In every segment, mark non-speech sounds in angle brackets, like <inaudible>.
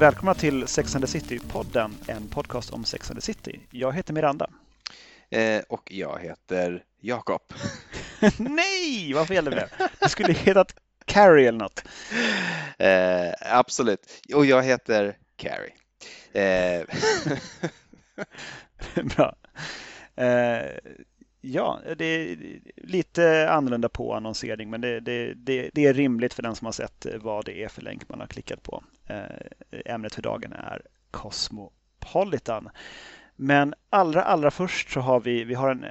Välkomna till Sex and the City-podden, en podcast om Sex and the City. Jag heter Miranda. Eh, och jag heter Jakob. <laughs> Nej, vad fel det blev. Du skulle hetat Carrie eller något. Eh, absolut. Och jag heter Carrie. Eh. <laughs> Bra. Eh, ja, det är lite annorlunda på annonsering, men det, det, det, det, är rimligt för den som har sett vad det är för länk man har klickat på. Eh, ämnet för dagen är Cosmopolitan. Men allra, allra först så har vi, vi har en,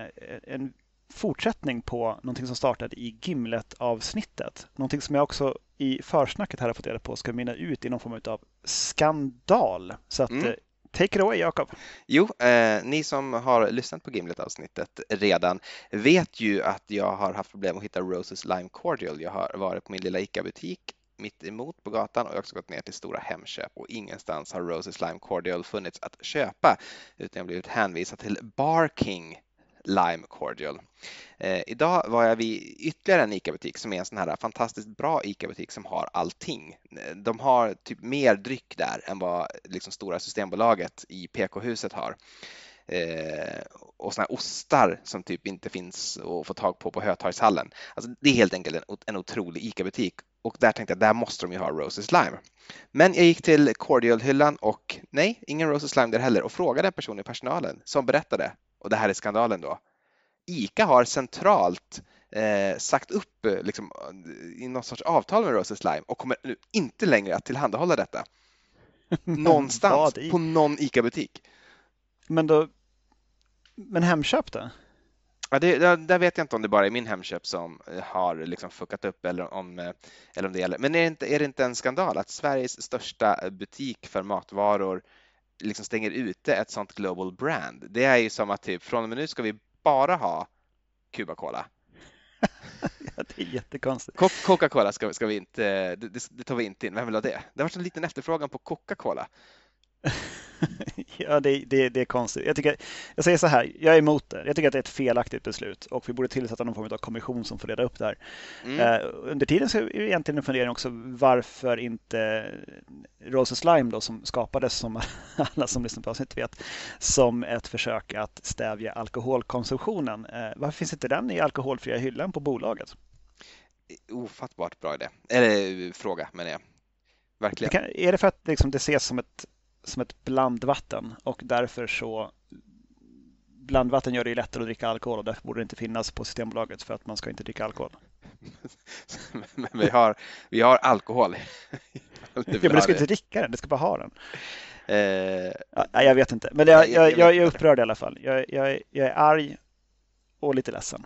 en fortsättning på någonting som startade i Gimlet-avsnittet. Någonting som jag också i försnacket här har fått reda på ska mynna ut i någon form av skandal. Så att, mm. Take it away Jakob. Jo, eh, ni som har lyssnat på Gimlet-avsnittet redan vet ju att jag har haft problem att hitta Roses Lime Cordial. Jag har varit på min lilla ICA-butik mitt emot på gatan och jag har också gått ner till stora Hemköp och ingenstans har Roses Lime Cordial funnits att köpa utan jag blivit hänvisad till Barking Lime Cordial. Eh, idag var jag vid ytterligare en ICA-butik som är en sån här fantastiskt bra ICA-butik som har allting. Eh, de har typ mer dryck där än vad liksom stora Systembolaget i PK-huset har. Eh, och såna här ostar som typ inte finns att få tag på på Hötorgshallen. Alltså, det är helt enkelt en, en otrolig ICA-butik och där tänkte jag, där måste de ju ha Roses Lime. Men jag gick till Cordial-hyllan och nej, ingen Roses Lime där heller och frågade en person i personalen som berättade, och det här är skandalen då, ICA har centralt eh, sagt upp eh, liksom, i någon sorts avtal med Roses Lime och kommer nu inte längre att tillhandahålla detta. <laughs> Någonstans på någon ICA-butik. Men då, men Hemköp då? Ja, det, där vet jag inte om det bara är min Hemköp som eh, har liksom fuckat upp eller om, eh, eller om det gäller. Men är det, inte, är det inte en skandal att Sveriges största butik för matvaror liksom stänger ute ett sånt global brand? Det är ju som att typ från och med nu ska vi bara ha Cuba Cola. <laughs> ja, det är jättekonstigt. Coca-Cola ska, ska vi inte, det, det, tar vi inte in. Vem vill ha det? Det har varit en liten efterfrågan på Coca-Cola. <laughs> <laughs> ja, det, det, det, är konstigt. Jag, tycker, jag säger så här, jag är emot det. Jag tycker att det är ett felaktigt beslut och vi borde tillsätta någon form av kommission som får reda upp det här. Mm. Uh, under tiden så är det egentligen en fundering också varför inte Rose Slime då som skapades som <laughs> alla som lyssnar på avsnittet vet som ett försök att stävja alkoholkonsumtionen. Uh, varför finns inte den i alkoholfria hyllan på bolaget? Ofattbart bra idé. Eller fråga menar jag. Verkligen. Det kan, är det för att liksom, det ses som ett som ett blandvatten och därför så blandvatten gör det ju lättare att dricka alkohol och därför borde det inte finnas på Systembolaget för att man ska inte dricka alkohol. <laughs> Men vi har, vi har alkohol. <laughs> ja, men du ska inte dricka den, du ska bara ha den. Eh, ja, jag vet inte, men jag, jag, jag, är upprörd i alla fall. Jag, jag, jag är arg och lite ledsen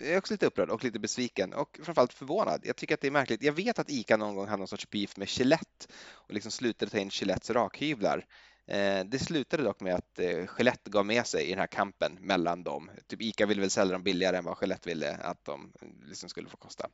jag är också lite upprörd och lite besviken och framförallt förvånad. Jag tycker att det är märkligt. Jag vet att ICA någon gång hade någon sorts beef med Gillette och liksom slutade ta in Gillettes rakhyvlar. Eh, det slutade dock med att eh, Gillette gav med sig i den här kampen mellan dem. Typ ICA ville väl sälja dem billigare än vad Gillette ville att de eh, liksom skulle få kosta.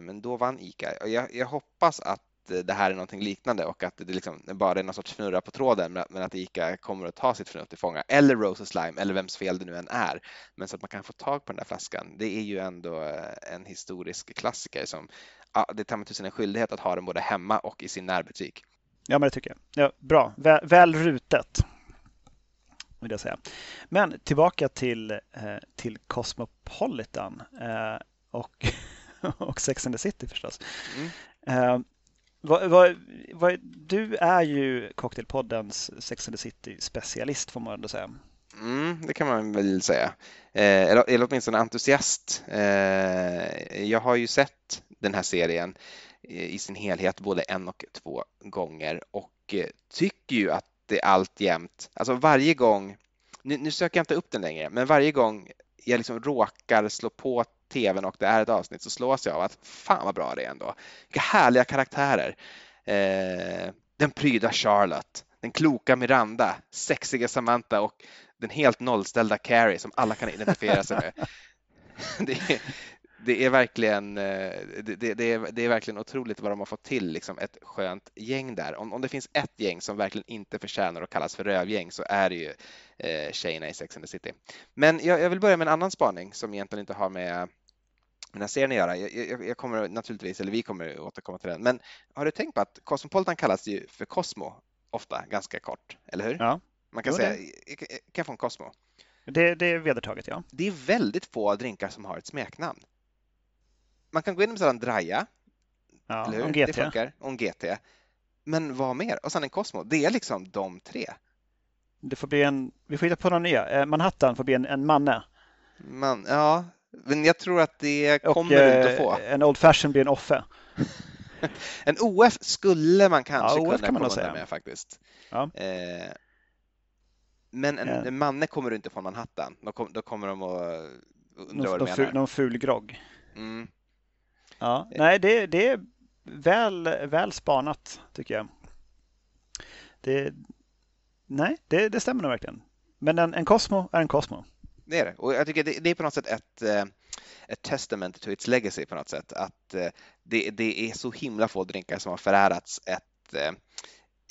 Men då vann ICA. Jag, jag hoppas att det här är någonting liknande och att det liksom bara är någon sorts fnurra på tråden men att ICA kommer att ta sitt förnuft till fånga eller Roses Lime eller vems fel det nu än är. Men så att man kan få tag på den där flaskan. Det är ju ändå eh, en historisk klassiker som ja, det tar mig tusen en skyldighet att ha den både hemma och i sin närbutik. Ja, men det tycker jag. Ja, bra, väl, väl rutet. Vill jag säga. Men tillbaka till, eh, till Cosmopolitan eh, och, <laughs> och Sex and the City förstås. Mm. Va, va, va, du är ju Cocktailpoddens Sex and the City specialist får man ändå säga. Mm, det kan man väl säga. Eh, eller, eller åtminstone entusiast. Eh, jag har ju sett den här serien eh, i sin helhet både en och två gånger och eh, tycker ju att det alltjämt, alltså varje gång, nu, nu söker jag inte upp den längre, men varje gång jag liksom råkar slå på tvn och det är ett avsnitt så slås jag av att fan vad bra det är ändå. Vilka härliga karaktärer. Eh, den pryda Charlotte, den kloka Miranda, sexiga Samantha och den helt nollställda Carrie som alla kan identifiera sig med. <laughs> det, är, det är verkligen, eh, det, det, det, är, det är verkligen otroligt vad de har fått till liksom ett skönt gäng där. Om, om det finns ett gäng som verkligen inte förtjänar att kallas för rövgäng så är det ju eh, tjejerna i Sex and the City. Men jag, jag vill börja med en annan spaning som egentligen inte har med den här serien att göra. Jag, jag, jag, kommer naturligtvis, eller vi kommer återkomma till den. Men har du tänkt på att Cosmopolitan kallas ju för Cosmo ofta, ganska kort, eller hur? Ja. Man kan Jo, säga, kan jag få en Cosmo? Det, det är vedertaget, ja. Det är väldigt få drinkar som har ett smeknamn. Man kan gå in beställa en Draja, ja eller hur? om Det GT. funkar, och en GT. Men vad mer? Och sen en Cosmo. Det är liksom de tre. Det får bli en, vi får hitta på några nya. Eh, Manhattan får bli en, en manne. Man, ja, men jag tror att det Och kommer du inte eh, få. en Old Fashion blir en Offe. <laughs> En OF skulle man kanske Ja, OF kunna kan man komma säga. med faktiskt. Ja. Eh, men en, en manne kommer du inte få Manhattan. Då, kom, då kommer de att undra Någon, vad du ful, menar. någon ful grogg. Mm. Ja. Nej, det, det är väl, väl spanat tycker jag. Det, nej, det, det stämmer nog verkligen. Men en, en Cosmo är en Cosmo. Det är det. Och jag tycker det, det är på något sätt ett, eh, ett testament to its legacy på något sätt. Att eh, det, det är så himla få drinkar som har förärats ett, eh,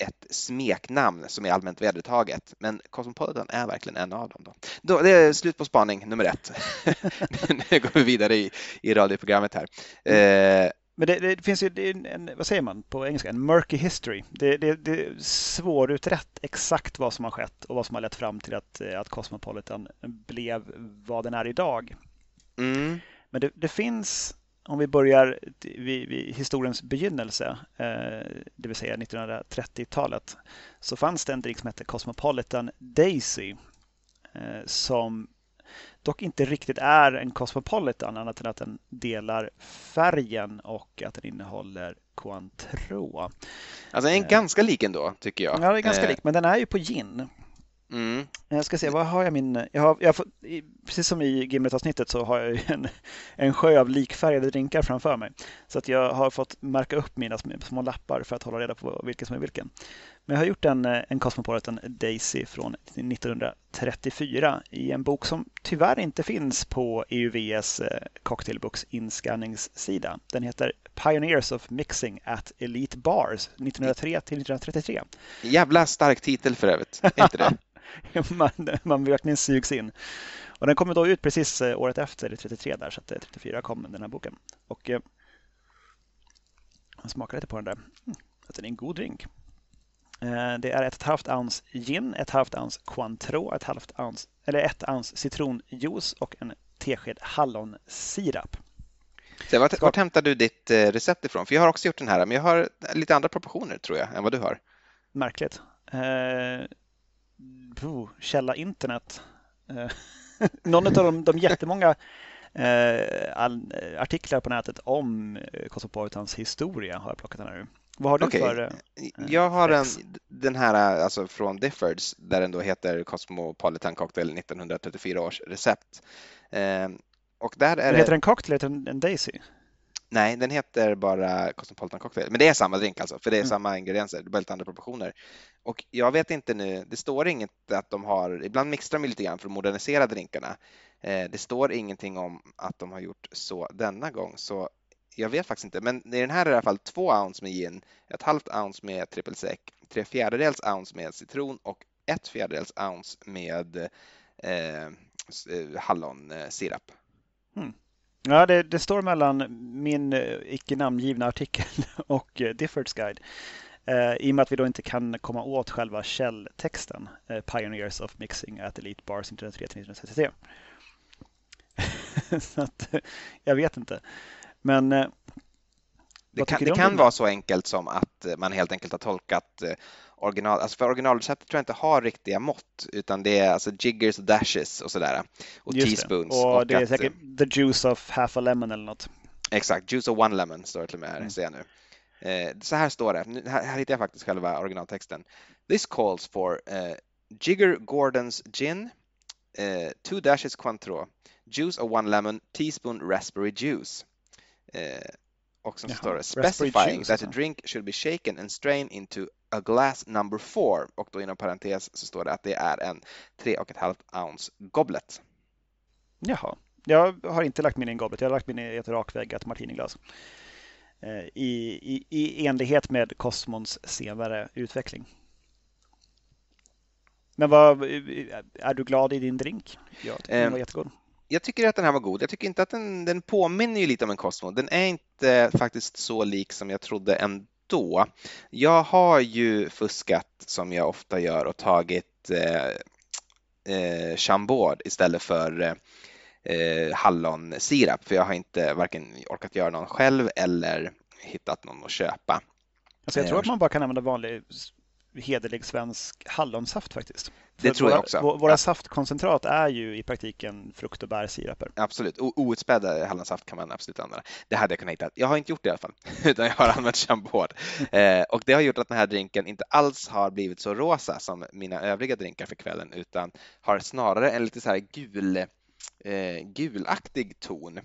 ett smeknamn som är allmänt vedertaget. Men Cosmopolitan är verkligen en av dem. Då. Då, det är slut på spaning nummer ett. <laughs> nu går vi vidare i, i radioprogrammet här. Eh, men det, det finns ju, det en, vad säger man på engelska, en murky history. Det, det, det är svårutrett exakt vad som har skett och vad som har lett fram till att, eh, att Cosmopolitan blev vad den är idag. mm, Men det, det finns, om vi börjar vid, vid historiens begynnelse, eh, det vill säga 1930-talet, så fanns det en drink som hette Cosmopolitan Daisy eh, som dock inte riktigt är en Cosmopolitan annat än att den delar färgen och att den innehåller Cointreau. alltså en Eh. ganska lik ändå, tycker jag. Ja, det är ganska Eh, lik, men den är ju på gin. Mm, Jag ska se, vad har jag min... Jag har, jag i- precis som i Gimlet-avsnittet så har jag ju en, en sjö av likfärgade drinkar framför mig. Så att jag har fått märka upp mina sm- små lappar för att hålla reda på vilken som är vilken. Men jag har gjort en, eh, en Cosmopolitan Daisy från 1934 i en bok som tyvärr inte finns på EUVs eh, cocktailbooks inskanningssida. Den heter Pioneers of Mixing at Elite Bars 1903 till 1933. jävla stark titel för övrigt, inte det? <laughs> man, man verkligen sugs in. Och den kommer då ut precis eh, året efter, 33 där, så att eh, 34 kom den här boken. Och jag smakar lite på den där. Mm, att den är en god drink. Eh, det är ett halvt ounce gin, ett halvt ounce Cointreau, ett halvt ounce, eller ett ounce citronjuice och en tesked hallonsirap. Så vart, Ska- vart hämtar du ditt eh, recept ifrån? För jag har också gjort den här, men jag har lite andra proportioner tror jag än vad du har. Märkligt. Eh, oh, källa internet. Eh, <laughs> någon av de, de jättemånga eh, eh, artiklar på nätet om Cosmopolitans historia har jag plockat den här ur. Vad har du Okej. för? eh, Jag har en, den här alltså från Diffords där den då heter Cosmopolitan Cocktail 1934 års recept. Eh, och där är Vad det, heter en cocktail? Heter den en Daisy? nej, den heter bara Cosmopolitan Cocktail. Men det är samma drink alltså, för det är Mm. samma ingredienser, det är bara lite andra proportioner. Och jag vet inte nu, det står inget att de har, ibland mixtrar de lite grann för att modernisera drinkarna. Eh, det står ingenting om att de har gjort så denna gång, så jag vet faktiskt inte. Men i den här är det i alla fall två ounce med gin, ett halvt ounce med trippel sec, tre fjärdedels ounce med citron och ett fjärdedels ounce med eh, hallonsirap. Eh, mm. hallonsirap. Eh, hmm. Ja, det, det står mellan min eh, icke namngivna artikel <laughs> och eh, Diffords guide. Eh, I och med att vi då inte kan komma åt själva källtexten. Eh, Pioneers of Mixing at Elite Bars 1903-1933. <laughs> Så att, jag vet inte. Men eh, Det kan, det kan vara så enkelt som att eh, man helt enkelt har tolkat eh, original, alltså för originalreceptet tror jag inte har riktiga mått utan det är alltså jiggers och dashes och sådär och just teaspoons. det. Och, det är att, säkert the juice of half a lemon eller något. Exakt, juice of one lemon står det till och med här, Mm. ser jag nu. Så här står det, här, här hittar jag faktiskt själva originaltexten. This calls for eh, Jigger Gordon's gin, eh, two dashes Cointreau, juice of one lemon, teaspoon raspberry juice. Eh, och sen Jaha, står det specifying that alltså. drink should be shaken and strained into a glass number four och då inom parentes så står det att det är en tre och ett halvt ounce goblet. Jaha. Jag har inte lagt min i en goblet. Jag har lagt min i ett rakväggat martiniglas. Eh, I, i, I enlighet med Cosmons senare utveckling. Men vad, är du glad i din drink? Ja, den var jättegod. Jag tycker att den här var god. Jag tycker inte att den, den påminner ju lite om en Cosmo. Den är inte faktiskt så lik som jag trodde ändå. Jag har ju fuskat som jag ofta gör och tagit eh, eh, chambord istället för eh, hallonsirap för jag har inte varken orkat göra någon själv eller hittat någon att köpa. Alltså jag tror att man bara kan använda vanlig hederlig svensk hallonsaft faktiskt. Det tror våra, jag också. Våra ja. saftkoncentrat är ju i praktiken frukt och bärsiraper. Absolut, outspädda hallonsaft kan man absolut använda. Det hade jag kunnat hitta. Jag har inte gjort det i alla fall, <laughs> utan jag har använt chambord. <laughs> eh, och det har gjort att den här drinken inte alls har blivit så rosa som mina övriga drinkar för kvällen, utan har snarare en lite så här gul, eh, gulaktig ton.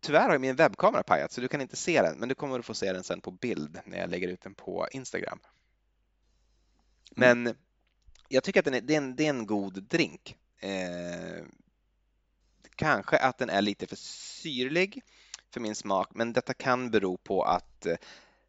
Tyvärr har min webbkamera pajat så du kan inte se den, men du kommer att få se den sen på bild när jag lägger ut den på Instagram. Men jag tycker att den är, det, är en, det är en god drink. Eh, kanske att den är lite för syrlig för min smak, men detta kan bero på att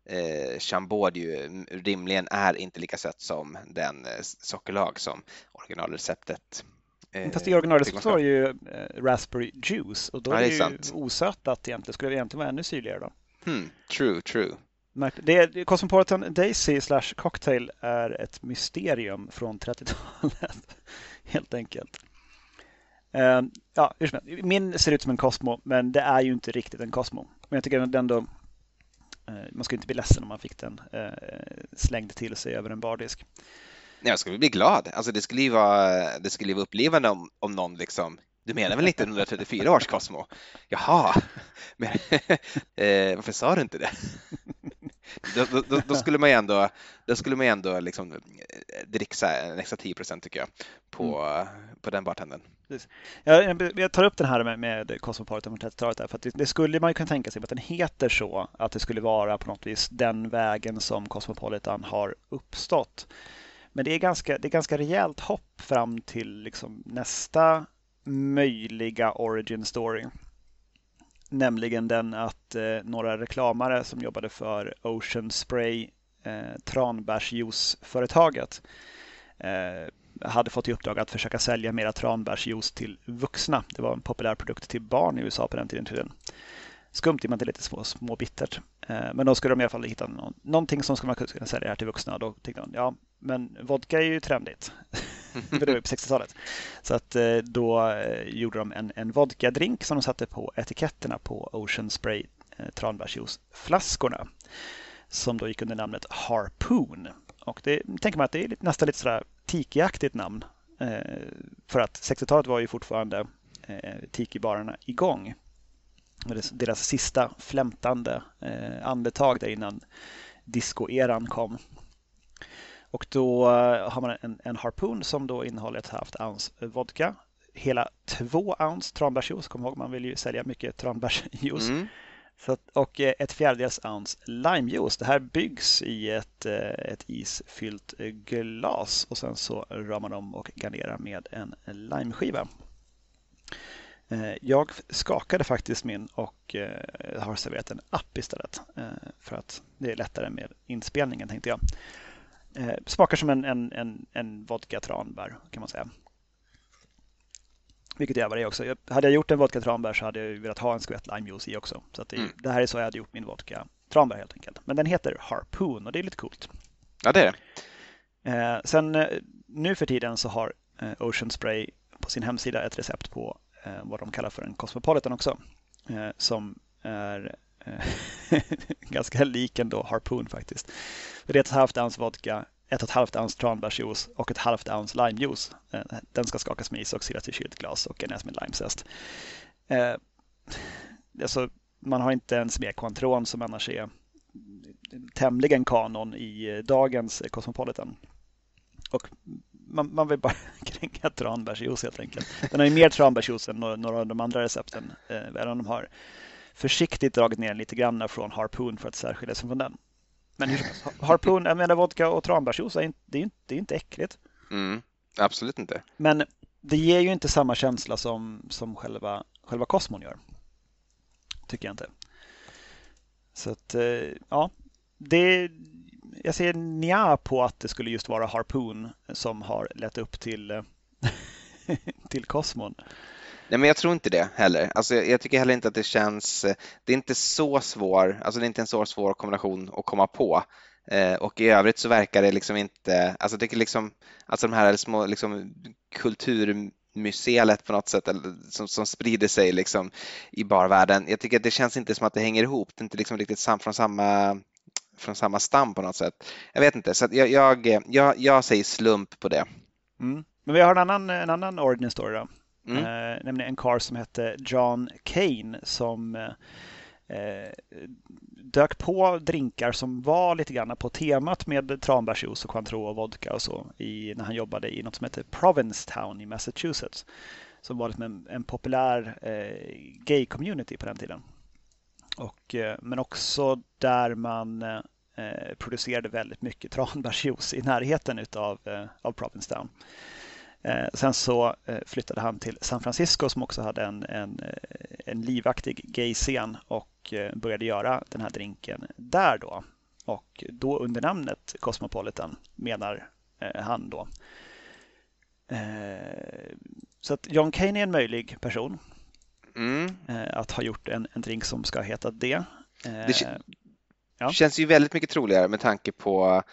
eh, Chambord ju rimligen är inte lika sött som den eh, sockerlag som originalreceptet Eh, Fast i originalreceptet var det ju eh, Raspberry Juice och då ja, är det, ju osötat egentligen. Skulle det egentligen vara ännu syrligare då? Hmm, true, true. Det, Cosmopolitan Daisy slash Cocktail är ett mysterium från 30-talet. <laughs> Helt enkelt. Eh, ja, min ser ut som en Cosmo, men det är ju inte riktigt en Cosmo. Men jag tycker ändå, då, eh, man ska inte bli ledsen om man fick den eh, slängd till sig över en bardisk. Jag skulle bli glad. Alltså det skulle ju vara, det skulle vara upplivande om, om någon liksom du menar väl 1934 års Cosmo? Jaha, <laughs> men, <laughs> eh, varför sa du inte det? Då, då, då, <laughs> skulle man ju ändå, då skulle man ändå liksom eh, dricksa en extra 10 procent tycker jag på, mm. på den bartendern. Jag, jag tar upp den här med, med Cosmopolitan från 30-talet för att det, det, skulle man ju kunna tänka sig att den heter så, att det skulle vara på något vis den vägen som Cosmopolitan har uppstått. Men det är ganska, det är ganska rejält hopp fram till liksom nästa möjliga origin story. Nämligen den att eh, några reklamare som jobbade för Ocean Spray, eh, tranbärsjuiceföretaget, eh, hade fått i uppdrag att försöka sälja mera tranbärsjuice till vuxna. Det var en populär produkt till barn i USA på den tiden. Skumt i och med att det är lite små, små bittert. Eh, men då skulle de i alla fall hitta någon, någonting som skulle man kunna sälja här till vuxna. Då tänkte de, ja, men vodka är ju trendigt. <laughs> det var på 60-talet. Så att eh, då eh, gjorde de en, en vodka-drink som de satte på etiketterna på Ocean Spray tranbärsjuiceflaskorna. Som då gick under namnet Harpoon. Och det tänker man att det är nästan lite sådär tikiaktigt namn. För att 60-talet var ju fortfarande tikibarerna igång deras sista flämtande eh, andetag där innan discoeran kom. Och då eh, har man en, en harpun som då innehåller ett halvt ounce vodka, hela två ounce tranbärsjuice, kom ihåg man vill ju sälja mycket tranbärsjuice. Mm. Så, och eh, ett fjärdedels ounce limejuice. Det här byggs i ett, ett isfyllt glas och sen så ramar man om och garnerar med en limeskiva. Eh, jag skakade faktiskt min och eh, har serverat en app istället eh, för att det är lättare med inspelningen tänkte jag. Smakar som en, en, en, en vodka tranbär kan man säga. Vilket jag var det också. Hade jag gjort en vodka tranbär så hade jag velat ha en skvätt limejuice i också. Så det, mm. det, här är så jag hade gjort min vodka tranbär helt enkelt. Men den heter Harpoon och det är lite coolt. Ja, det är det. sen nu för tiden så har Ocean Spray på sin hemsida ett recept på Eh, vad de kallar för en Cosmopolitan också. Eh, som är eh, Eh, <laughs> ganska lik ändå Harpoon faktiskt. Det är ett halvt ounce vodka, ett och ett halvt ounce tranbärsjuice och ett halvt ounce limejuice. Eh, den ska skakas med is och silas i kylt glas och garneras med limezest. Eh, alltså, man har inte ens med smekkontron som annars är tämligen kanon i dagens Cosmopolitan. Och man, man vill bara <laughs> kränga tranbärsjuice helt enkelt. Den har ju mer tranbärsjuice än några, några av de andra recepten. Eh, även om de har försiktigt dragit ner lite grann från Harpoon för att särskilja sig från den. Men Harpoon, jag menar vodka och tranbärsjuice, det är, det är, det är inte äckligt. Mm, absolut inte. Men det ger ju inte samma känsla som, som själva, själva Cosmon gör. Tycker jag inte. Så att, eh, ja, det, jag ser nja på att det skulle just vara Harpoon som har lett upp till, <laughs> till Cosmon. Nej, men jag tror inte det heller. Alltså, jag tycker heller inte att det känns... Eh, det är inte så svår, alltså det är inte en så svår kombination att komma på. Eh, och i övrigt så verkar det liksom inte, alltså jag tycker liksom, alltså de här små liksom kulturmuseet på något sätt som, som sprider sig liksom i barvärlden. Jag tycker att det känns inte som att det hänger ihop. Det är inte liksom riktigt sam, från samma från samma stam på något sätt. Jag vet inte, så jag, jag, jag, jag säger slump på det. Mm. Men vi har en annan, en annan origin story då. Mm. Eh, nämligen en karl som hette John Kane som eh, eh, dök på drinkar som var lite grann på temat med tranbärsjuice och Cointreau och vodka och så i, när han jobbade i något som heter Provincetown i Massachusetts. Som var liksom en, en populär eh, gay-community på den tiden. Och, eh, men också där man eh, eh producerade väldigt mycket tranbärsjuice i närheten utav, eh, av Provincetown. Eh, sen så eh, flyttade han till San Francisco som också hade en, en, eh, en livaktig gay-scen och började göra den här drinken där då. Och då under namnet Cosmopolitan menar han då. Så att John Kane är en möjlig person mm. att ha gjort en, en drink som ska heta det. Det ja. känns ju väldigt mycket troligare med tanke på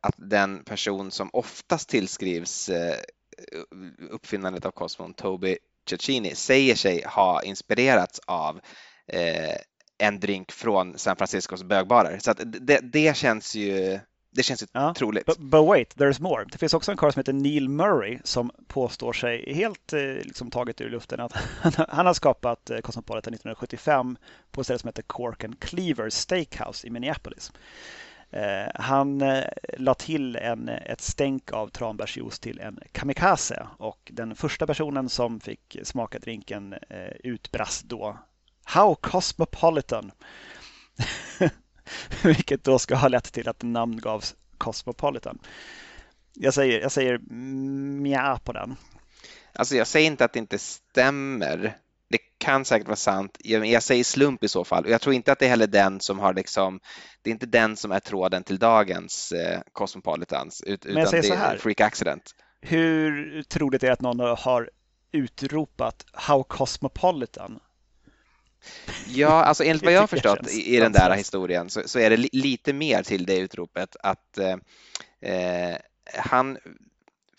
att den person som oftast tillskrivs eh, uppfinnandet av Cosmon, Toby Cecchini, säger sig ha inspirerats av eh, en drink från San Franciscos bögbarer. Så det, det känns ju det känns ju ja, troligt. But, but, wait, there's more. Det finns också en karl som heter Neil Murray som påstår sig helt eh, liksom, taget ur luften att <laughs> han har skapat eh, Cosmopolitan 1975 på ett ställe som heter Cork and Cleaver Steakhouse i Minneapolis. Eh, han eh, la till en, ett stänk av tranbärsjuice till en kamikaze och den första personen som fick smaka drinken eh, utbrast då How cosmopolitan! <laughs> Vilket då ska ha lett till att namn gavs Cosmopolitan. Jag säger, jag säger mja på den. Alltså jag säger inte att det inte stämmer kan säkert vara sant. Jag, säger slump i så fall. Och jag tror inte att det är heller den som har liksom, det är inte den som är tråden till dagens eh, Cosmopolitans, ut, utan det är freak accident. Hur troligt är det att någon har utropat How Cosmopolitan? Ja, alltså enligt vad jag har <laughs> förstått i, i den där historien så, så, är det li, lite mer till det utropet att eh, eh han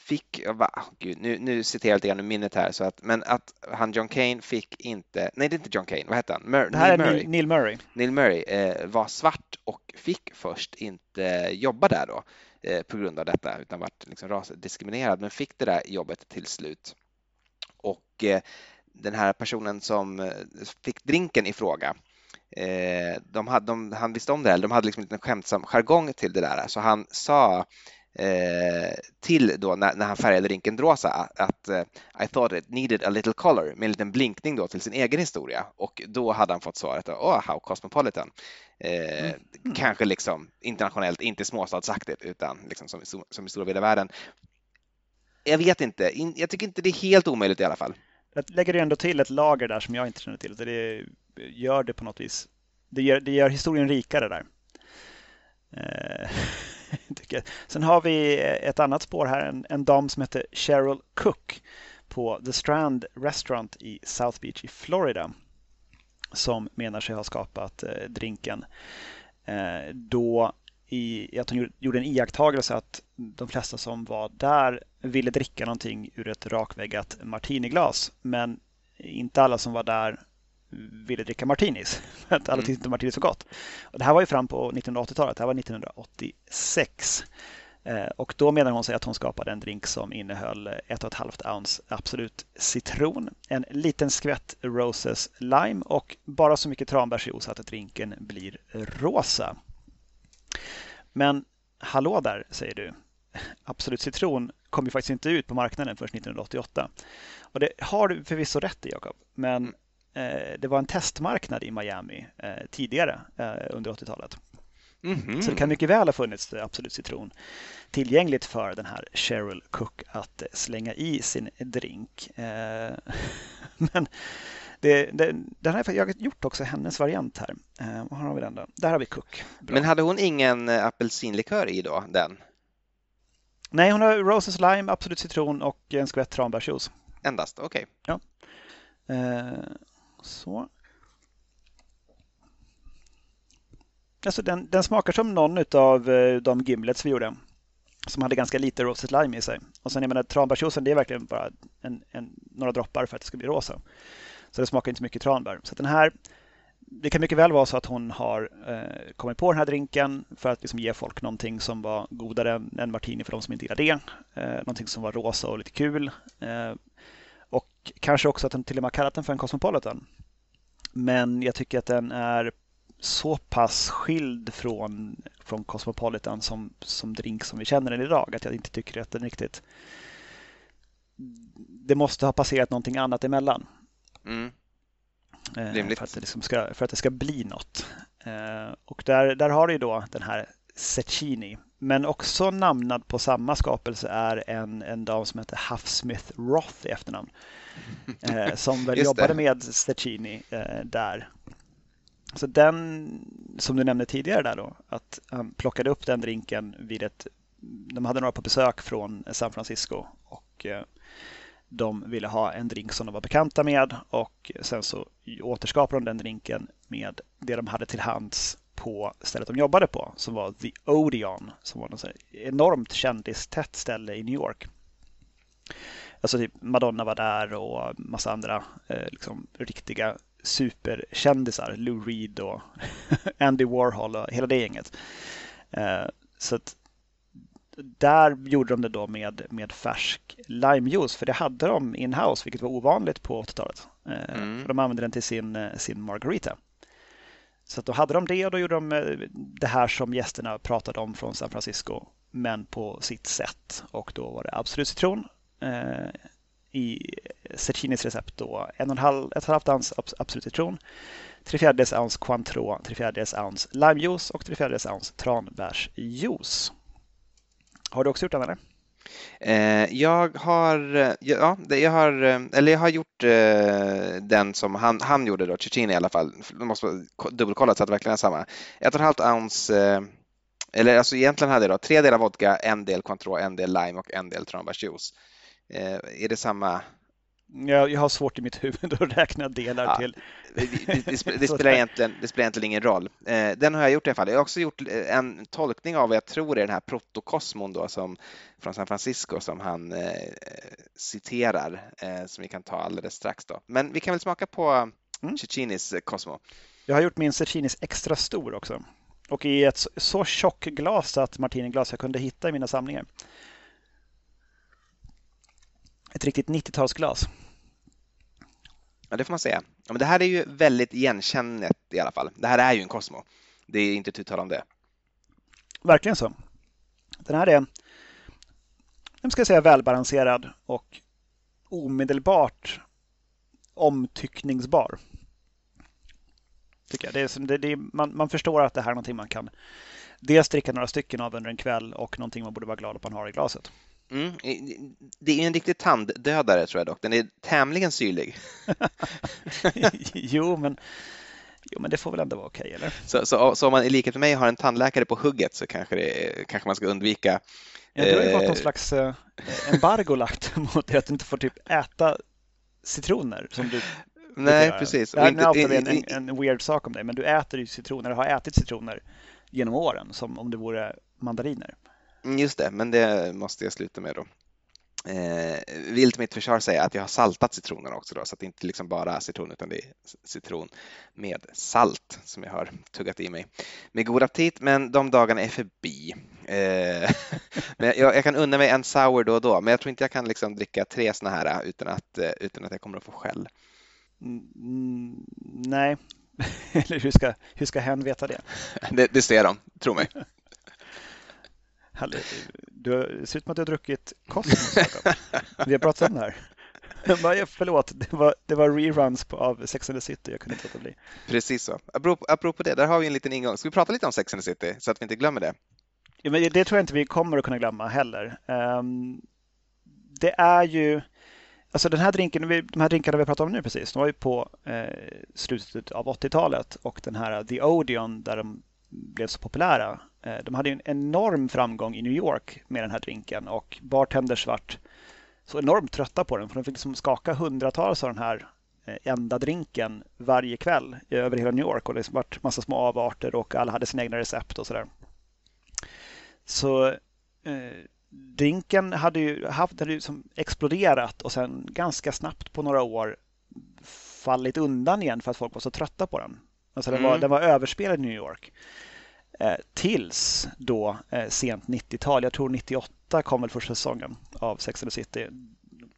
fick, va, gud, nu, nu citerar jag lite grann ur minnet här, så att, men att han John Kane fick inte, nej det är inte John Kane, vad hette han? Mur, det här Neil är Murray. Neil Murray. Neil Murray eh, var svart och fick först inte jobba där då eh, på grund av detta, utan vart liksom rasdiskriminerad, men fick det där jobbet till slut. Och eh, den här personen som eh, fick drinken i fråga, eh, de hade, de, han visste om det här, de hade liksom en skämtsam jargong till det där, så han sa till då när, när, han färgade drinken rosa att eh, I thought it needed a little color med en liten blinkning då till sin egen historia och då hade han fått svaret oh, how cosmopolitan. Eh, mm. Kanske liksom internationellt, inte småstadsaktigt utan liksom som, som i stora vida världen. Jag vet inte, jag tycker inte det är helt omöjligt i alla fall. Jag lägger ändå till ett lager där som jag inte känner till. Det gör det på något vis. Det gör, det gör historien rikare där. Eh, <laughs> <laughs> Sen har vi eh, ett annat spår här, en, en dam som heter Cheryl Cook på The Strand Restaurant i South Beach i Florida som menar sig ha skapat eh, drinken. Eh, då i, att hon gjorde en iakttagelse att de flesta som var där ville dricka någonting ur ett rakväggat martiniglas. Men inte alla som var där ville dricka martinis. <laughs> Att alla mm. tyckte inte martinis var gott. Och det här var ju fram på 1980-talet. Det här var 1986. Eh, och då menar hon sig att hon skapade en drink som innehöll 1,5 ounce Absolut citron, en liten skvätt Roses lime och bara så mycket tranbärsjuice att drinken blir rosa. Men hallå där, säger du. <laughs> Absolut citron kom ju faktiskt inte ut på marknaden förrän 1988. Och det har du förvisso rätt i, Jakob. Men mm. Det var en testmarknad i Miami eh, tidigare eh, under 80-talet. Mm -hmm. Så det kan mycket väl ha funnits Absolut citron tillgängligt för den här Cheryl Cook att slänga i sin drink. <laughs> Men det, det, den har jag gjort också hennes variant här. Var har vi den då? Där har vi Cook. Bra. Men hade hon ingen apelsinlikör i då, den? Nej, hon har Roses Lime, Absolut citron och en skvätt tranbärsjuice. Endast, okej. Okay. Ja. Så. Alltså den, den smakar som någon av eh, de gimlets vi gjorde. Som hade ganska lite roasted lime i sig. Och sen jag menar tranbärsjuicen det är verkligen bara en, en, några droppar för att det ska bli rosa. Så det smakar inte så mycket tranbär. Så den här, det kan mycket väl vara så att hon har eh, kommit på den här drinken för att liksom ge folk någonting som var godare än än martini för de som inte gillar det. Eh, någonting som var rosa och lite kul. Eh, och kanske också att den till och med har kallat den för en Cosmopolitan. Men jag tycker att den är så pass skild från, från Cosmopolitan som, som drink som vi känner den idag att jag inte tycker att den riktigt... Det måste ha passerat någonting annat emellan. Mm. Eh, för, att det liksom ska, för att det ska bli något. Eh, och där, där har du då den här Cecchini. Men också namnad på samma skapelse är en, en dam som heter Huffsmith Roth i efternamn. Eh, <laughs> som väl jobbade med Cecchini där. Så den, som du nämnde tidigare där då, att han plockade upp den drinken vid ett... De hade några på besök från San Francisco och de ville ha en drink som de var bekanta med och sen så återskapade de den drinken med det de hade till hands på stället de jobbade på som var The Odeon som var ett enormt kändistätt ställe i New York. Alltså typ Madonna var där och massa andra eh, liksom, riktiga superkändisar. Lou Reed och <laughs> Andy Warhol och hela det gänget. Eh, så att där gjorde de det då med, med färsk limejuice, för det hade de in-house, vilket var ovanligt på 80-talet. Eh, mm. De använde den till sin, eh, sin margarita. Så då hade de det och då gjorde de eh, det här som gästerna pratade om från San Francisco, men på sitt sätt. Och då var det Absolut citron eh, i Cecchinis recept då, en och en halv, ett och ett halvt ounce Absolut citron, tre fjärdedels ounce Cointreau, tre fjärdedels ounce limejuice och tre fjärdedels ounce tranbärsjuice. Har du också gjort den eller? Eh, jag har, eh, ja, jag har, eh, eller jag har gjort den som han, han gjorde då, Cecchini i alla fall. Jag måste dubbelkolla så att det verkligen är samma. Ett och ett halvt ounce, eller alltså egentligen hade jag då tre delar vodka, en del Cointreau, en del lime och en del tranbärsjuice. Är det samma jag, jag har svårt i mitt huvud att räkna delar ja, till. Det, <laughs> det, det, spelar det spelar egentligen ingen roll. Eh, den har jag gjort i alla fall. Jag har också gjort eh, en tolkning av vad jag tror är den här protokosmon då, som, från San Francisco som han eh, citerar, eh, som vi kan ta alldeles strax. Då. Men vi kan väl smaka på mm. Cecchinis Cosmo. Jag har gjort min Cecchinis extra stor också. Och i ett så, så tjock glas att martiniglas jag kunde hitta i mina samlingar ett riktigt 90-talsglas. Ja, det får man säga. Ja, men det här är ju väldigt igenkännligt i alla fall. Det här är ju en Cosmo. Det är inte tu om det. Verkligen så. Den här är, jag ska säga välbalanserad och omedelbart omtyckningsbar. Tycker jag. Det är, det, det, man, man förstår att det här är någonting man kan dels dricka några stycken av under en kväll och någonting man borde vara glad att man har i glaset. Mm. Det är en riktig tanddödare tror jag dock. Den är tämligen syrlig. <laughs> jo, men, jo, men det får väl ändå vara okej, okay, eller? Så, så, så, om man i likhet med mig har en tandläkare på hugget så kanske, det, kanske man ska undvika Ja, du har ju fått någon eh, slags eh, embargo lagt <laughs> mot dig att du inte får typ äta citroner som du Nej, precis. Det här är en, en, en weird sak om dig, men du äter ju citroner, har ätit citroner genom åren som om det vore mandariner. Mm, just det, men det måste jag sluta med då. Eh, mitt försvar säga att jag har saltat citronen också då, så att det inte liksom bara är citron utan det är citron med salt som jag har tuggat i mig. Med god aptit, men de dagarna är förbi. Eh, <laughs> men jag, jag, kan unna mig en sour då och då, men jag tror inte jag kan liksom dricka tre sådana här utan att, eh, utan att jag kommer att få skäll. Mm, nej, <laughs> eller hur ska, hur ska hen veta det? <laughs> det? Det ser de, tro mig. Du ser ut som att du har druckit Cosmos. Vi har pratat om det här. <laughs> Förlåt, det var, det var reruns på, av Sex and the City. Jag kunde inte låta bli. Precis så. Apropå, apropå det, där har vi en liten ingång. Ska vi prata lite om Sex and the City så att vi inte glömmer det? Ja, men det tror jag inte vi kommer att kunna glömma heller. Um, det är ju, alltså den här drinken, de här drinkarna vi pratar om nu precis, de var ju på eh, slutet av 80-talet och den här The Odeon där de blev så populära Eh, de hade en enorm framgång i New York med den här drinken och bartenders vart så enormt trötta på den för de fick liksom skaka hundratals av den här enda drinken varje kväll över hela New York och det varit massa små avarter och alla hade sina egna recept och sådär. Så eh, drinken hade ju, haft, hade ju som exploderat och sen ganska snabbt på några år fallit undan igen för att folk var så trötta på den. Alltså den, var, mm. den var överspelad i New York. Eh, tills då eh, sent 90-tal, jag tror 98 kom väl första säsongen av Sex and the City.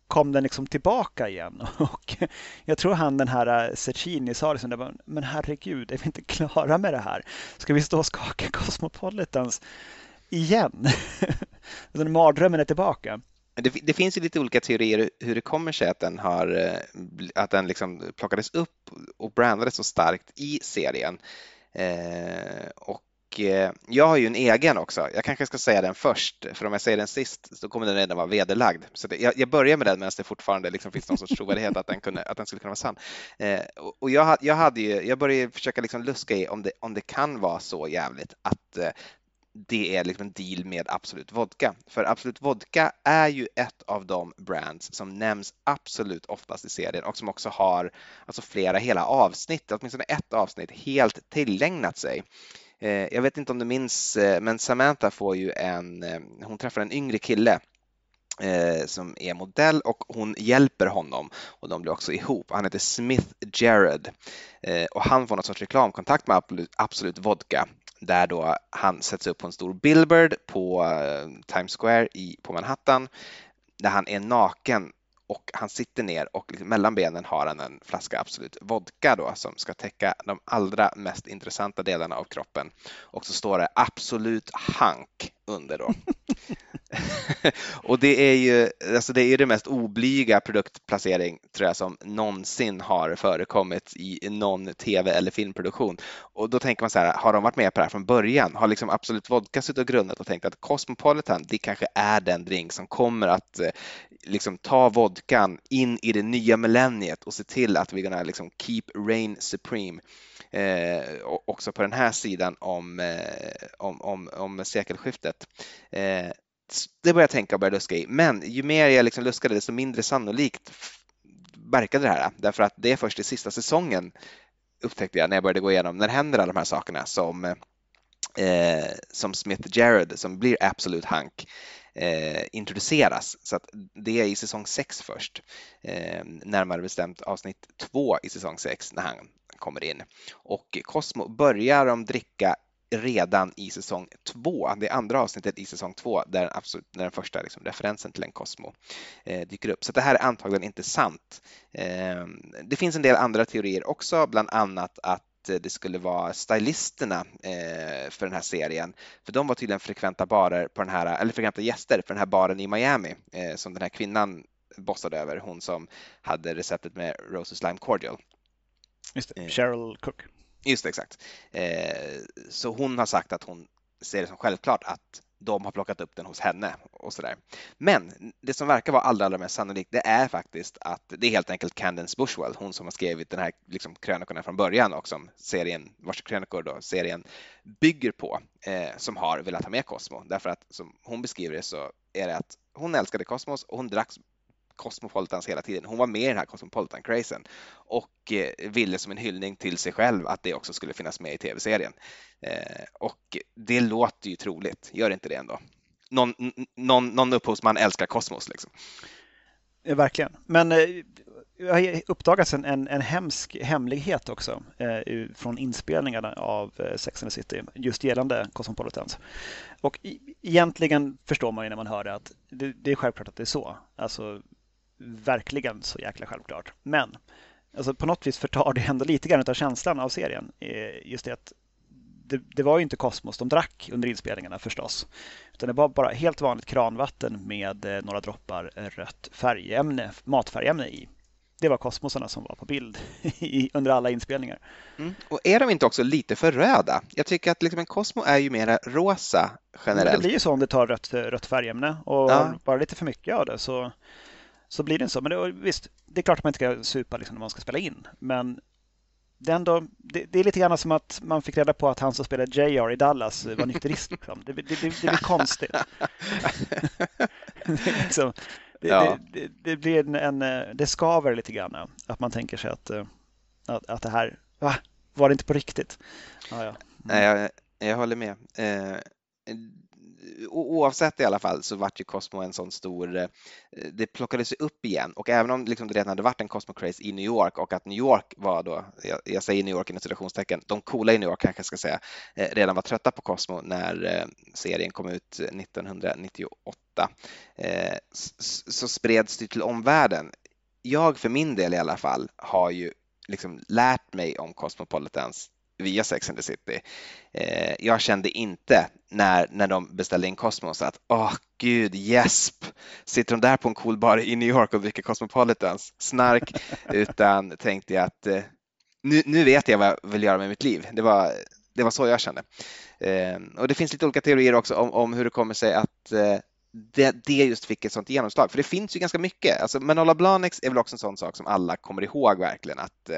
Kom den liksom tillbaka igen <laughs> och jag tror han den här eh, Cecchini sa liksom, men herregud, är vi inte klara med det här? Ska vi stå och skaka Cosmopolitans igen? <laughs> den mardrömmen är tillbaka. Det, det, finns ju lite olika teorier hur det kommer sig att den, har, eh, att den liksom plockades upp och brandades så starkt i serien. Eh, och eh, jag har ju en egen också. Jag kanske ska säga den först, för om jag säger den sist så kommer den redan vara vederlagd. Så det, jag, jag, börjar med den medan det fortfarande liksom finns någon sorts trovärdighet att den, kunde, att den skulle kunna vara sann. Eh, och jag, jag, hade ju, jag började försöka liksom luska i om det, om det kan vara så jävligt att eh, det är liksom en deal med Absolut Vodka. För Absolut Vodka är ju ett av de brands som nämns absolut oftast i serien och som också har alltså flera hela avsnitt, åtminstone ett avsnitt, helt tillägnat sig. Eh, jag vet inte om du minns, eh, men Samantha får ju en, eh, hon träffar en yngre kille eh, som är modell och hon hjälper honom och de blir också ihop. Han heter Smith Jared eh, och han får någon sorts reklamkontakt med Absolut Vodka där då han sätts upp på en stor billboard på eh, Times Square i, på Manhattan där han är naken och han sitter ner och liksom mellan benen har han en flaska Absolut vodka då som ska täcka de allra mest intressanta delarna av kroppen. Och så står det Absolut Hank under då. <laughs> och det är ju alltså det, är det mest oblyga produktplacering tror jag som någonsin har förekommit i någon tv eller filmproduktion. Och då tänker man så här, har de varit med på det här från början? Har liksom Absolut Vodka suttit och grundat och tänkt att Cosmopolitan, det kanske är den drink som kommer att eh, liksom ta vodkan in i det nya millenniet och se till att vi gonna liksom keep rain supreme eh, också på den här sidan om, eh, om, om, om sekelskiftet. Eh, det började jag tänka och började luska i. Men ju mer jag liksom luskade desto mindre sannolikt verkade det här. Därför att det är först i sista säsongen upptäckte jag när jag började gå igenom när händer alla de här sakerna som, eh, som Smith Jared som blir Absolut Hank eh, introduceras. Så att det är i säsong 6 först, eh, närmare bestämt avsnitt 2 i säsong 6 när han kommer in. Och Cosmo börjar de dricka redan i säsong två, det andra avsnittet i säsong två där den, absolut, där den första liksom, referensen till en Cosmo eh, dyker upp. Så det här är antagligen inte sant. Eh, det finns en del andra teorier också, bland annat att det skulle vara stylisterna eh, för den här serien. För de var tydligen frekventa barer på den här, eller frekventa gäster för den här baren i Miami eh, som den här kvinnan bossade över, hon som hade receptet med Roses Lime Cordial. Just det, Cheryl Cook. Just det, exakt. Eh, så hon har sagt att hon ser det som självklart att de har plockat upp den hos henne och sådär. Men det som verkar vara allra, allra mest sannolikt, det är faktiskt att det är helt enkelt Candence Bushwell, hon som har skrivit den här liksom, krönikorna från början och som serien, vars krönikor då serien bygger på, eh, som har velat ha med Cosmo. Därför att som hon beskriver det så är det att hon älskade Cosmos och hon drack Cosmopolitans hela tiden. Hon var med i den här Cosmopolitan-crazen och eh, ville som en hyllning till sig själv att det också skulle finnas med i tv-serien. Eh, och det låter ju troligt, gör inte det ändå? Någon, någon, någon upphovsman älskar Kosmos liksom. Ja, verkligen. Men eh, det har uppdagats en, en, en hemsk hemlighet också eh, från inspelningarna av Sex and the City just gällande Cosmopolitans. Och i, egentligen förstår man ju när man hör det att det, det, är självklart att det är så. Alltså verkligen så jäkla självklart. Men alltså på något vis förtar det ändå lite grann av känslan av serien. Just det att det, det, var ju inte Kosmos de drack under inspelningarna förstås. Utan det var bara helt vanligt kranvatten med eh, några droppar rött färgämne, matfärgämne i. Det var kosmosarna som var på bild <laughs> under alla inspelningar. Mm. Och är de inte också lite för röda? Jag tycker att liksom en Cosmo är ju mera rosa generellt. Men det blir ju så om det tar rött, rött färgämne och ja. bara lite för mycket av det så så blir det så. Men det, visst, det är klart att man inte ska supa liksom när man ska spela in. Men det är, ändå, det, det, är lite grann som att man fick reda på att han som spelade JR i Dallas var nykterist. Liksom. Det, det, det, blir konstigt. <laughs> liksom, det, ja. det, det, blir en, en, det skaver lite grann. Att man tänker sig att, att, att det här, va? Var det inte på riktigt? Ja, ja. Mm. Nej, jag, jag håller med. Eh, Eh, oavsett i alla fall så vart ju Cosmo en sån stor, eh, det plockades upp igen och även om liksom det redan hade varit en Cosmo Craze i New York och att New York var då, jag, jag säger New York inom citationstecken, de coola i New York kanske jag ska säga, eh, redan var trötta på Cosmo när serien kom ut 1998 så spreds det till omvärlden. Jag för min del i alla fall har ju liksom lärt mig om Cosmopolitans via Sex and the City. Eh, jag kände inte när, när de beställde in Cosmos att åh oh, gud, gäsp, sitter de där på en cool bar i New York och dricker Cosmopolitans, snark, <laughs> utan tänkte jag att eh, nu, nu vet jag vad jag vill göra med mitt liv. Det var, det var så jag kände. Eh, och det finns lite olika teorier också om, om hur det kommer sig att eh, det, det, just fick ett sånt genomslag. För det finns ju ganska mycket. Alltså Manola Blahniks är väl också en sån sak som alla kommer ihåg verkligen att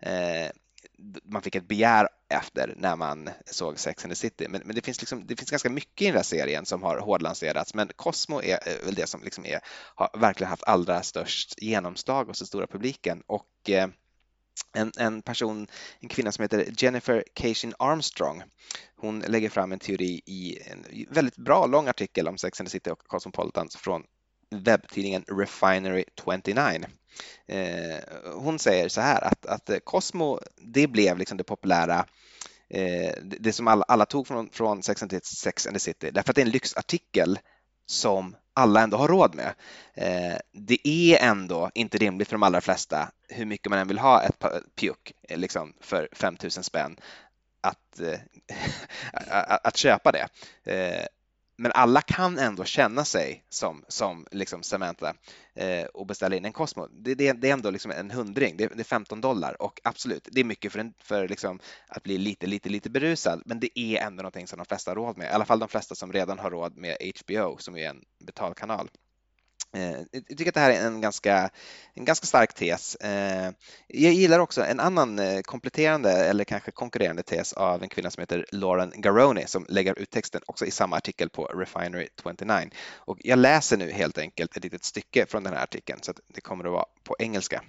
eh, man fick ett begär efter när man såg Sex and the City. Men, men det, finns liksom, det finns ganska mycket i den här serien som har hårdlanserats, men Cosmo är eh, väl det som liksom är, har verkligen haft allra störst genomslag hos den stora publiken. Och eh, en, en, person, en kvinna som heter Jennifer Cation Armstrong. Hon lägger fram en teori i en väldigt bra lång artikel om Sex and the City och Cosmopolitan från webbtidningen Refinery 29. Eh, hon säger så här att, att eh, Cosmo, det blev liksom det populära eh, det som alla, alla tog från, från Sex and, Sex and the City därför att det är en lyxartikel som alla ändå har råd med. Eh, det är ändå inte rimligt för de allra flesta, hur mycket man än vill ha ett pjuck eh, liksom för 5000 spänn, att, eh, <laughs> att köpa det men alla kan ändå känna sig som, som liksom Samantha eh, och beställa in en Cosmo. Det, det, det är ändå liksom en hundring, det, det, är 15 dollar och absolut, det är mycket för, en, för liksom att bli lite, lite, lite berusad, men det är ändå någonting som de flesta har råd med, i alla fall de flesta som redan har råd med HBO som är en betalkanal. Eh, jag tycker att det här är en ganska, en ganska stark tes. Eh, jag gillar också en annan eh, kompletterande eller kanske konkurrerande tes av en kvinna som heter Lauren Garoni som lägger ut texten också i samma artikel på Refinery 29. Och jag läser nu helt enkelt ett litet stycke från den här artikeln så att det kommer att vara på engelska.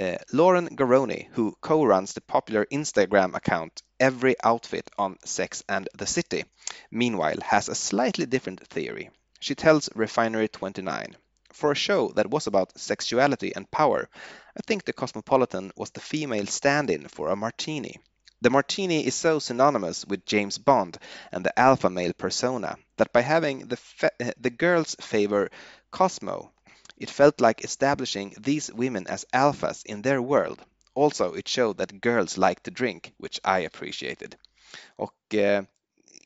Uh, Lauren Garoni, who co-runs the popular Instagram account Every Outfit on Sex and the City, meanwhile has a slightly different theory. She tells Refinery 29, For a show that was about sexuality and power, I think the Cosmopolitan was the female stand in for a martini. The martini is so synonymous with James Bond and the alpha male persona that by having the, fe- the girls favor Cosmo, it felt like establishing these women as alphas in their world. Also, it showed that girls like to drink, which I appreciated. Och eh,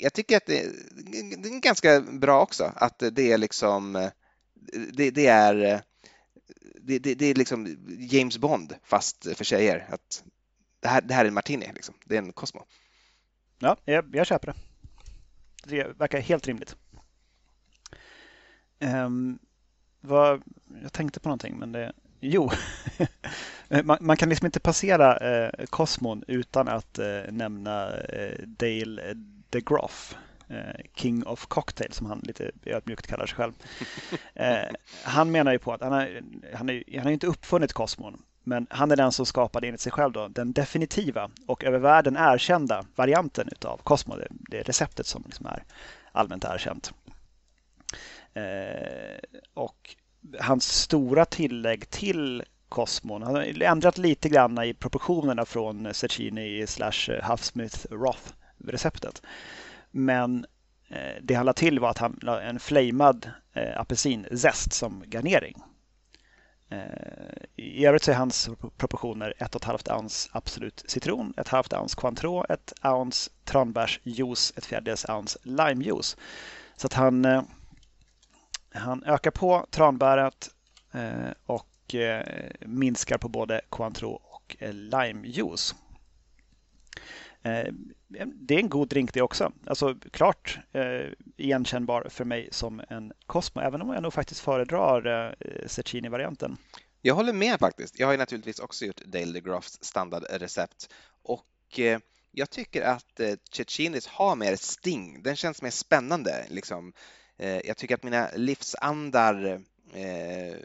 jag tycker att det, det, är ganska bra också att det är liksom det, det är det, det, är liksom James Bond fast för tjejer. Att det, här, det här är en Martini, liksom. det är en Cosmo. Ja, jag, jag köper det. Det verkar helt rimligt. Um, vad, jag tänkte på någonting, men det... Jo, <laughs> man, man, kan liksom inte passera eh, Cosmon utan att eh, nämna eh, Dale eh, DeGroff, eh, King of Cocktail som han lite ödmjukt kallar sig själv. <laughs> Eh, han menar ju på att han har, han, är, han har inte uppfunnit Cosmon, men han är den som skapade enligt sig själv då, den definitiva och över världen erkända varianten av Cosmo, det, det receptet som liksom är allmänt erkänt. Eh, och hans stora tillägg till Cosmon, han har ändrat lite grann i proportionerna från Cecchini slash Huffsmith Roth receptet. Men eh, det han la till var att han la en flamad eh, apelsinzest som garnering. Eh, I övrigt så är hans proportioner 1,5 ounce Absolut citron, ett halvt ounce Cointreau, ett ounce tranbärsjuice, ett fjärdedels ounce limejuice. Så att han, han ökar på tranbäret och minskar på både Cointreau och limejuice. Det är en god drink det också. Alltså klart eh, igenkännbar för mig som en Cosmo, även om jag nog faktiskt föredrar eh, Cecchini-varianten. Jag håller med faktiskt. Jag har naturligtvis också gjort Dale DeGroffs standardrecept och eh, jag tycker att eh, Cecchinis har mer sting. Den känns mer spännande. Liksom. Eh, jag tycker att mina livsandar eh,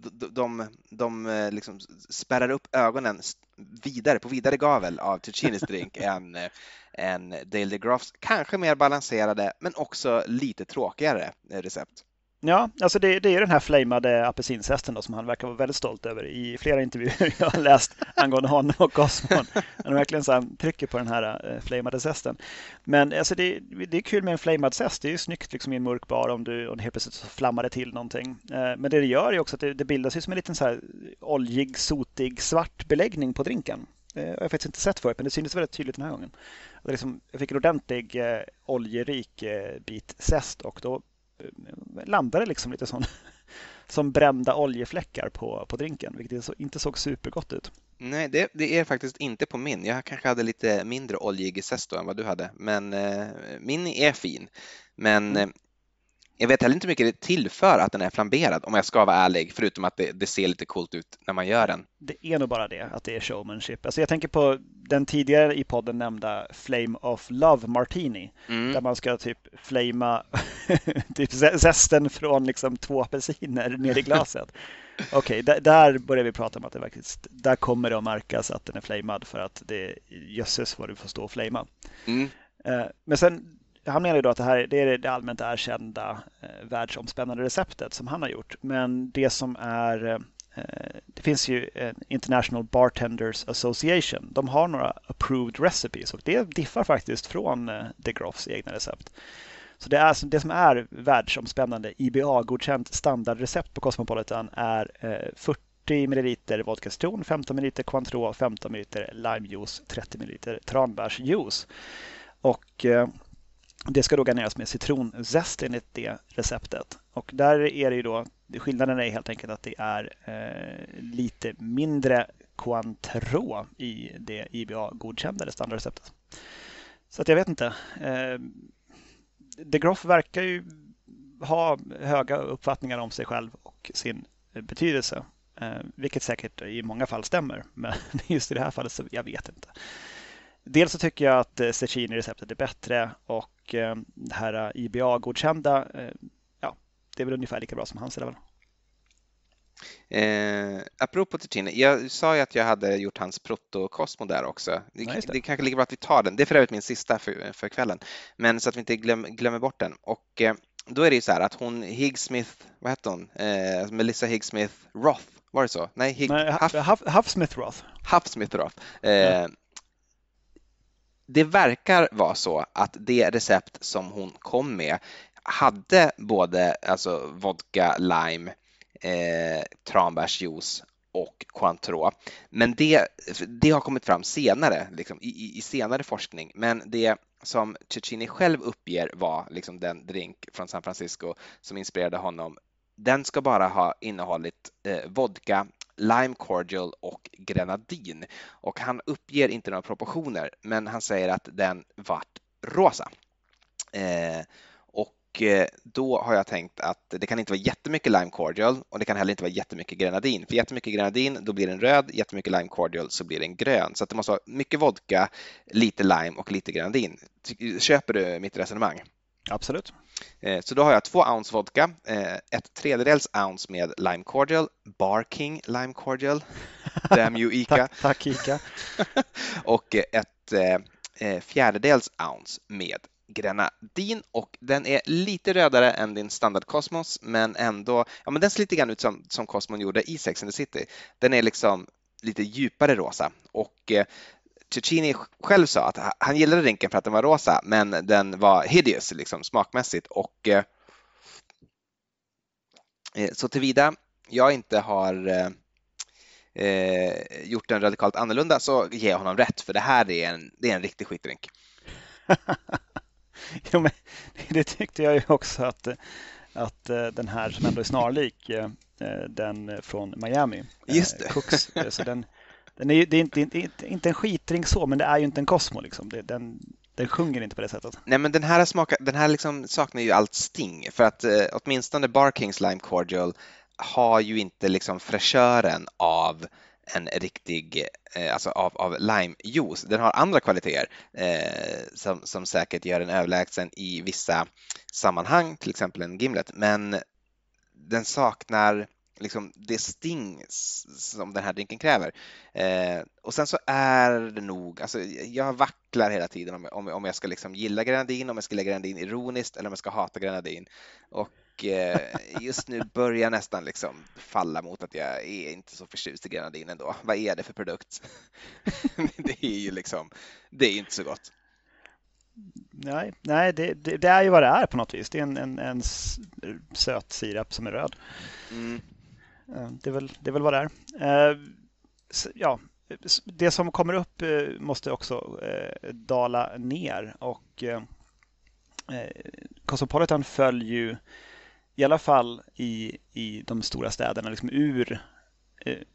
de, de, de eh, liksom spärrar upp ögonen vidare på vidare gavel av Tuccinis <laughs> drink än, än Dale DeGroffs kanske mer balanserade men också lite tråkigare recept. Ja, alltså det, det är den här flamade apelsinzesten som han verkar vara väldigt stolt över i flera intervjuer <laughs> jag har läst angående honom och Cosmon. Han verkligen så här, trycker på den här eh, flamade zesten. Men alltså det, det, är kul med en flamad zest. Det är ju snyggt liksom i en mörk bar om du om helt plötsligt flammar det till någonting. Eh, men det det gör är också att det, det bildas ju som en liten så här oljig, sotig, svart beläggning på drinken. Eh, det har jag faktiskt inte sett förut, men det syntes väldigt tydligt den här gången. Liksom, jag fick en ordentlig eh, oljerik eh, bit zest och då landade liksom lite sån, <laughs> som brända oljefläckar på, på drinken, vilket inte såg supergott ut. Nej, det, det, är faktiskt inte på min. Jag kanske hade lite mindre oljig zesto än vad du hade, men eh, min är fin. Men mm. Jag vet heller inte hur mycket det tillför att den är flamberad om jag ska vara ärlig, förutom att det, det, ser lite coolt ut när man gör den. Det är nog bara det, att det är showmanship. Alltså jag tänker på den tidigare i podden nämnda Flame of Love Martini, mm. där man ska typ flamea <laughs> typ zesten från liksom två apelsiner ner i glaset. <laughs> Okej, okay, där, börjar vi prata om att det faktiskt, där kommer det att märkas att den är flamad för att det jösses vad du får stå och flamea. Mm. Eh, men sen han menar ju då att det här det är det allmänt erkända eh, världsomspännande receptet som han har gjort. Men det som är eh, det finns ju eh, International Bartenders Association. De har några approved recipes och det diffar faktiskt från eh, De Groffs egna recept. Så det, är, det som är världsomspännande IBA-godkänt standardrecept på Cosmopolitan är eh, 40 ml vodka citron, 15 ml Cointreau, 15 ml limejuice, 30 ml tranbärsjuice. Och eh, det ska då garneras med citronzest enligt det receptet. Och där är det ju då, skillnaden är helt enkelt att det är eh, lite mindre Cointreau i det IBA-godkända standardreceptet. Så att jag vet inte. Eh, De Groff verkar ju ha höga uppfattningar om sig själv och sin eh, betydelse. Eh, vilket säkert i många fall stämmer. Men <laughs> just i det här fallet så jag vet inte. Dels så tycker jag att Cecchini-receptet är bättre och Eh, det här IBA-godkända, eh, ja, det är väl ungefär lika bra som hans i alla fall. Eh, apropå Ticini, jag sa ju att jag hade gjort hans proto-Cosmo där också. Det, ja, det. det kanske ligger bra att vi tar den. Det är för övrigt min sista för, för kvällen, men så att vi inte glöm, glömmer bort den. Och eh, då är det ju så här att hon Higgsmith, vad hette hon? Eh, Melissa Higgsmith Roth, var det så? Nej, Hig, Nej Huff, Huff, Huffsmith Roth. Huffsmith Roth. Eh, ja det verkar vara så att det recept som hon kom med hade både alltså vodka, lime, eh, tranbärsjuice och Cointreau. Men det, det har kommit fram senare, liksom, i, i senare forskning. Men det som Cecchini själv uppger var liksom den drink från San Francisco som inspirerade honom, den ska bara ha innehållit eh, vodka, lime cordial och grenadin. Och han uppger inte några proportioner, men han säger att den vart rosa. Eh, och eh, då har jag tänkt att det kan inte vara jättemycket lime cordial och det kan heller inte vara jättemycket grenadin. För jättemycket grenadin, då blir den röd, jättemycket lime cordial så blir den grön. Så att det måste vara mycket vodka, lite lime och lite grenadin. Köper du mitt resonemang? Absolut. Eh, så då har jag två ounce vodka, eh, ett tredjedels ounce med lime cordial, Barking lime cordial, damn you <laughs> Ica. tack, tack Ica. <laughs> och ett eh, fjärdedels ounce med grenadin och den är lite rödare än din standard Cosmos men ändå, ja men den ser lite grann ut som, som Cosmos gjorde i Sex and the City. Den är liksom lite djupare rosa och Cecchini själv sa att han gillade drinken för att den var rosa, men den var hideous liksom, smakmässigt. Och, eh, eh så tillvida jag inte har eh, eh, gjort den radikalt annorlunda så ger jag honom rätt, för det här är en, det är en riktig skitdrink. <laughs> jo, men det tyckte jag ju också att, att eh, den här som ändå är snarlik den från Miami, Just det. Cooks, så den, den är, det är inte, inte, inte en skitdrink så, men det är ju inte en Cosmo. Liksom. Det, den, den sjunger inte på det sättet. Nej, men den här, smaka, den här liksom saknar ju allt sting. För att eh, åtminstone Barkings Lime Cordial har ju inte liksom fräschören av en riktig, eh, alltså av, av limejuice. Den har andra kvaliteter eh, som, som säkert gör den överlägsen i vissa sammanhang, till exempel en gimlet. Men den saknar liksom det sting som den här drinken kräver. Eh, och sen så är det nog, alltså jag vacklar hela tiden om, om, om jag ska liksom gilla grenadin, om jag ska lägga grenadin ironiskt eller om jag ska hata grenadin. Och eh, just nu börjar nästan liksom falla mot att jag är inte så förtjust i grenadin ändå. Vad är det för produkt? <laughs> det är ju liksom, det är inte så gott. Nej, nej det, det, det, är ju vad det är på något vis. Det är en, en, en söt sirap som är röd. Mm. Eh, det är, väl, det är väl vad det är. Eh, ja, det som kommer upp eh, måste också eh, dala ner och eh, Cosmopolitan föll ju i alla fall i, i de stora städerna liksom ur,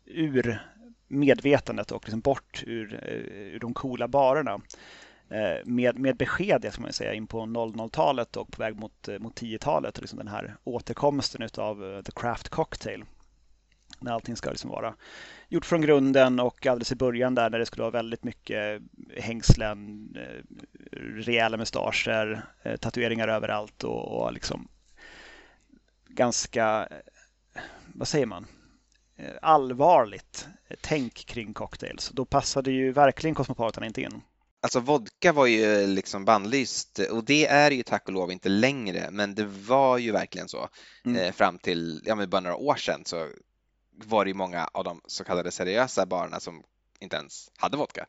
ur medvetandet och liksom bort ur, ur de coola barerna. Med, med besked, ska man säga, in på 00-talet och på väg mot, mot 10-talet. Liksom den här återkomsten av The Craft Cocktail när allting ska liksom vara gjort från grunden och alldeles i början där när det skulle vara väldigt mycket hängslen, eh, rejäla mustascher, eh, tatueringar överallt och, och liksom ganska, eh, vad säger man, allvarligt tänk kring cocktails. Då passade ju verkligen Cosmopolitan inte in. Alltså vodka var ju liksom bannlyst och det är ju tack och lov inte längre, men det var ju verkligen så mm. fram till ja, men bara några år sedan så var det ju många av de så kallade seriösa barerna som inte ens hade vodka.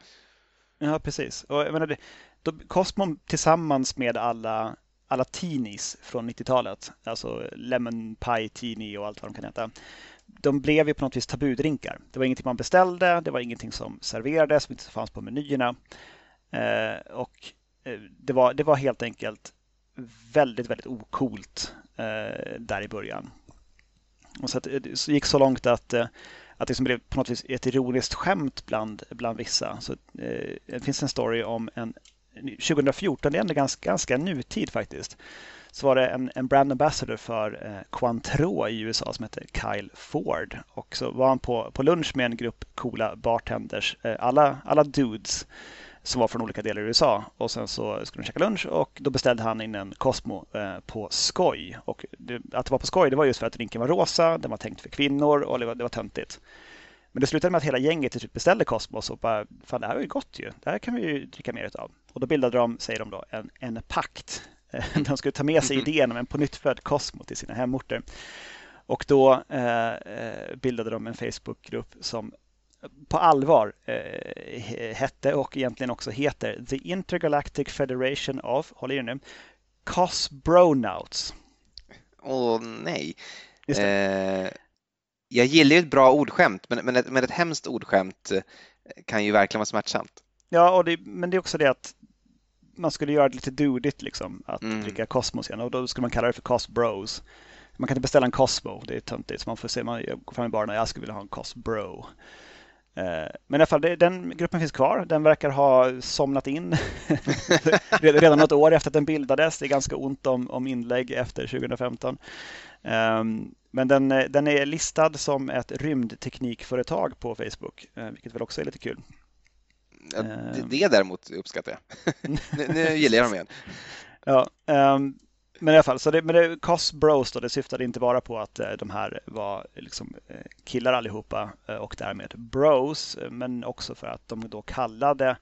Ja, precis. Och jag menar, det, då, Cosmo tillsammans med alla, alla teenies från 90-talet, alltså Lemon Pie Teenie och allt vad de kan heta, de blev ju på något vis tabudrinkar. Det var ingenting man beställde, det var ingenting som serverades, som inte fanns på menyerna. Eh, och eh, det var, det var helt enkelt väldigt, väldigt okult eh, där i början. Och så att eh, det gick så långt att, eh, att det blev på något vis ett ironiskt skämt bland, bland vissa. Så, eh, det finns en story om en 2014, det är ändå ganska, ganska nutid faktiskt, så var det en, en brand ambassador för eh, Cointreau i USA som hette Kyle Ford. Och så var han på, på lunch med en grupp coola bartenders, eh, alla, alla dudes som var från olika delar i USA. Och sen så skulle de käka lunch och då beställde han in en Cosmo eh, på skoj. Och det, att det var på skoj det var just för att drinken var rosa, den var tänkt för kvinnor och det var, det var töntigt. Men det slutade med att hela gänget till slut beställde Cosmos och bara, fan det här var ju gott ju, det här kan vi ju dricka mer av. Och då bildade de, säger de då, en, en pakt. De skulle ta med sig mm-hmm. idén om en pånyttfödd Cosmo till sina hemorter. Och då eh, eh bildade de en Facebookgrupp som på allvar eh, hette och egentligen också heter The Intergalactic Federation of, håll i nu, Cosbronauts. Åh nej. Eh, jag gillar ju ett bra ordskämt, men, men, ett, men ett hemskt ordskämt eh, kan ju verkligen vara smärtsamt. Ja, och det, men det är också det att man skulle göra det lite dudigt liksom, att mm. dricka Cosmos igen och då skulle man kalla det för Cosbros. Man kan inte beställa en Cosmo, det är töntigt, så man får se, man går fram i baren och jag skulle vilja ha en Cosbro. Eh, men i alla fall, den gruppen finns kvar. Den verkar ha somnat in <laughs> redan något år efter att den bildades. Det är ganska ont om, om inlägg efter 2015. Ehm, men den, den är listad som ett rymdteknikföretag på Facebook, eh, vilket väl också är lite kul. Ja, det, det däremot uppskattar jag. <laughs> nu, nu gillar jag dem igen. Ja, um, men i alla fall, så det, men det, Cos Bros då, det syftade inte bara på att eh, de här var liksom eh, killar allihopa eh, och därmed bros, men också för att de då kallade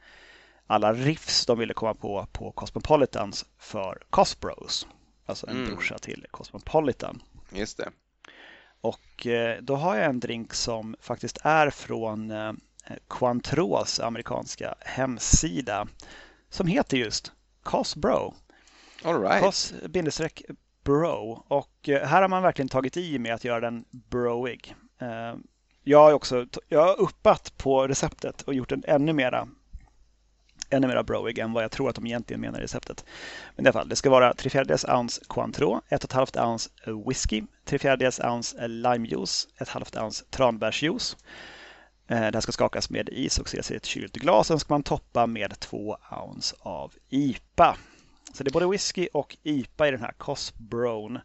alla riffs de ville komma på på Cosmopolitans för Cosbros. Alltså en mm. brorsa till Cosmopolitan. Just det. Och då har jag en drink som faktiskt är från Cointreaus amerikanska hemsida som heter just Cosbro. All right. Cos-bro. Och eh, här har man verkligen tagit i med att göra den broig. Eh, jag har också jag har uppat på receptet och gjort den ännu mera ännu mera broig än vad jag tror att de egentligen menar i receptet. Men i alla fall, det ska vara 3 fjärdedels ounce Cointreau, 1,5 ounce eh, whisky, 3 fjärdedels ounce limejuice, 1,5 ounce tranbärsjuice. Det här ska skakas med is och ses i ett kylt glas. Sen ska man toppa med 2 ounce av IPA. Så det är både whisky och IPA i den här Cosbrown.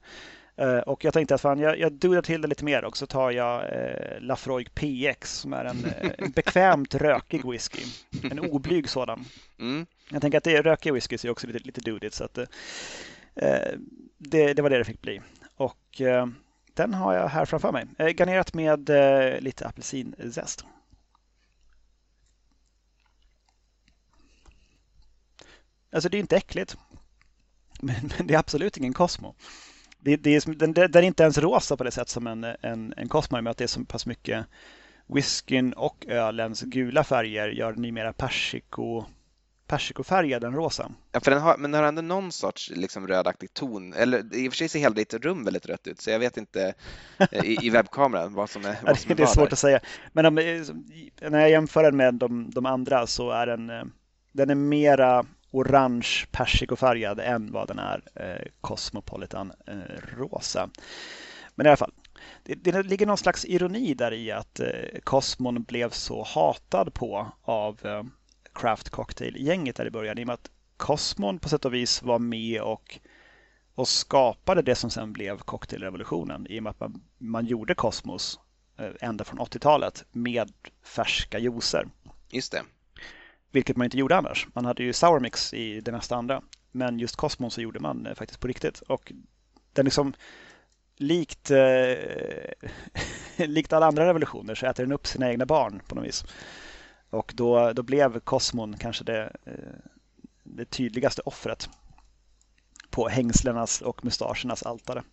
Uh, och jag tänkte att fan, jag, jag dudar till det lite mer och så tar jag uh, Lafroig PX som är en, uh, en bekvämt rökig whisky. En oblyg sådan. Mm. Jag tänker att det är rökig whisky så är också lite, lite dudigt så att det, det, det, var det det fick bli. Och den har jag här framför mig. Eh, garnerat med lite apelsinzest. Alltså det är inte äckligt. Men, men det är absolut ingen Cosmo. Det, det är, den, den, är inte ens rosa på det sätt som en, en, en Cosmo med att det är så pass mycket whiskyn och ölens gula färger gör den mer persiko, persikofärgad än rosa. Ja, för den har, men den har ändå någon sorts liksom rödaktig ton. Eller i och för sig ser hela ditt rum väldigt rött ut, så jag vet inte eh, i, i webbkameran vad som är <laughs> vad som är Det är svårt där. att säga. Men om, när jag jämför den med de, de andra så är den, eh, den är mera orange persikofärgad än vad den är eh, Cosmopolitan eh, rosa. Men i alla fall, det, det ligger någon slags ironi där i att eh, Cosmon blev så hatad på av eh, Craft Cocktail-gänget där i början i och med att Cosmon på sätt och vis var med och, och skapade det som sen blev cocktailrevolutionen i och med att man, man gjorde Cosmos eh, ända från 80-talet med färska juicer. Just det. Vilket man inte gjorde annars. Man hade ju Sour Mix i det mesta andra. Men just Cosmos så gjorde man eh, faktiskt på riktigt. Och den liksom likt, eh, <laughs> likt alla andra revolutioner så äter den upp sina egna barn på något vis. Och då, då blev Cosmon kanske det, eh, det tydligaste offret på hängslenas och mustaschernas altare.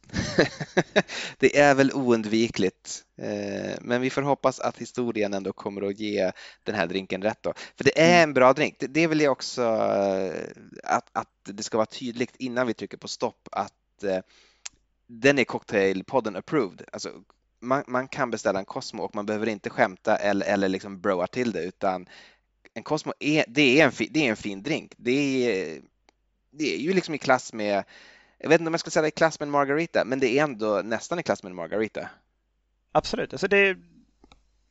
<laughs> det är väl oundvikligt, eh, men vi får hoppas att historien ändå kommer att ge den här drinken rätt. Då. För det är mm. en bra drink. Det vill jag också eh, att, att det ska vara tydligt innan vi trycker på stopp att eh, den är Cocktailpodden approved. Alltså, man, man, kan beställa en Cosmo och man behöver inte skämta eller, eller liksom broa till det utan en Cosmo är, det är, en, det är en fin drink. Det är det är ju liksom i klass med, jag vet inte om jag ska säga i klass med en Margarita, men det är ändå nästan i klass med en Margarita. Absolut, alltså det,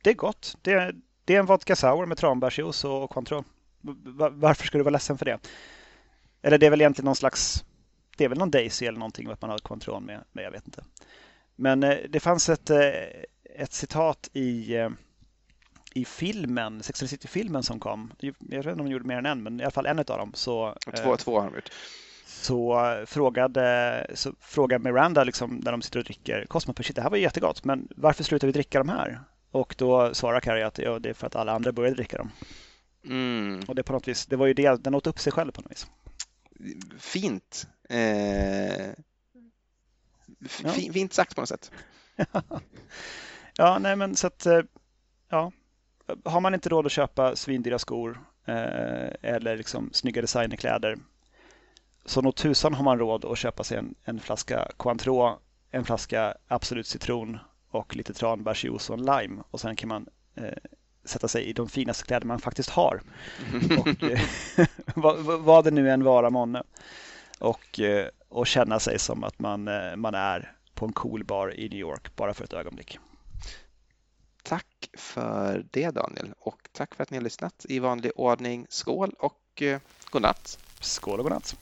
det är gott. Det, det är en vodka sour med tranbärsjuice och Cointreau. Varför ska du vara ledsen för det? Eller det är väl egentligen någon slags, det är väl någon Daisy eller någonting att man har Cointreau med, men jag vet inte. Men eh, det fanns ett, eh, ett citat i eh, i filmen, Sex and City-filmen som kom, jag vet inte om de gjorde mer än en, men i alla fall en av dem. Så, två, eh, två har de gjort. Så frågade, så frågade Miranda liksom, när de sitter och dricker Cosmo, shit det här var jättegott, men varför slutar vi dricka de här? Och då svarar Carrie att ja, det är för att alla andra började dricka dem. Mm. Och det på något vis, det var ju det, den åt upp sig själv på något vis. Fint. Eh... Ja. Fint sagt på något sätt. <laughs> ja, nej men så att, eh, ja, har man inte råd att köpa svindyra skor eh, eller liksom snygga designerkläder så nog tusan har man råd att köpa sig en, en flaska Cointreau, en flaska Absolut citron och lite tranbärsjuice och en lime och sen kan man eh, sätta sig i de finaste kläder man faktiskt har. <laughs> och, eh, <laughs> vad, vad det nu än vara månne. Och, eh, och känna sig som att man, eh, man är på en cool bar i New York bara för ett ögonblick. Tack för det Daniel och tack för att ni har lyssnat. I vanlig ordning skål och eh, godnatt. Skål och godnatt.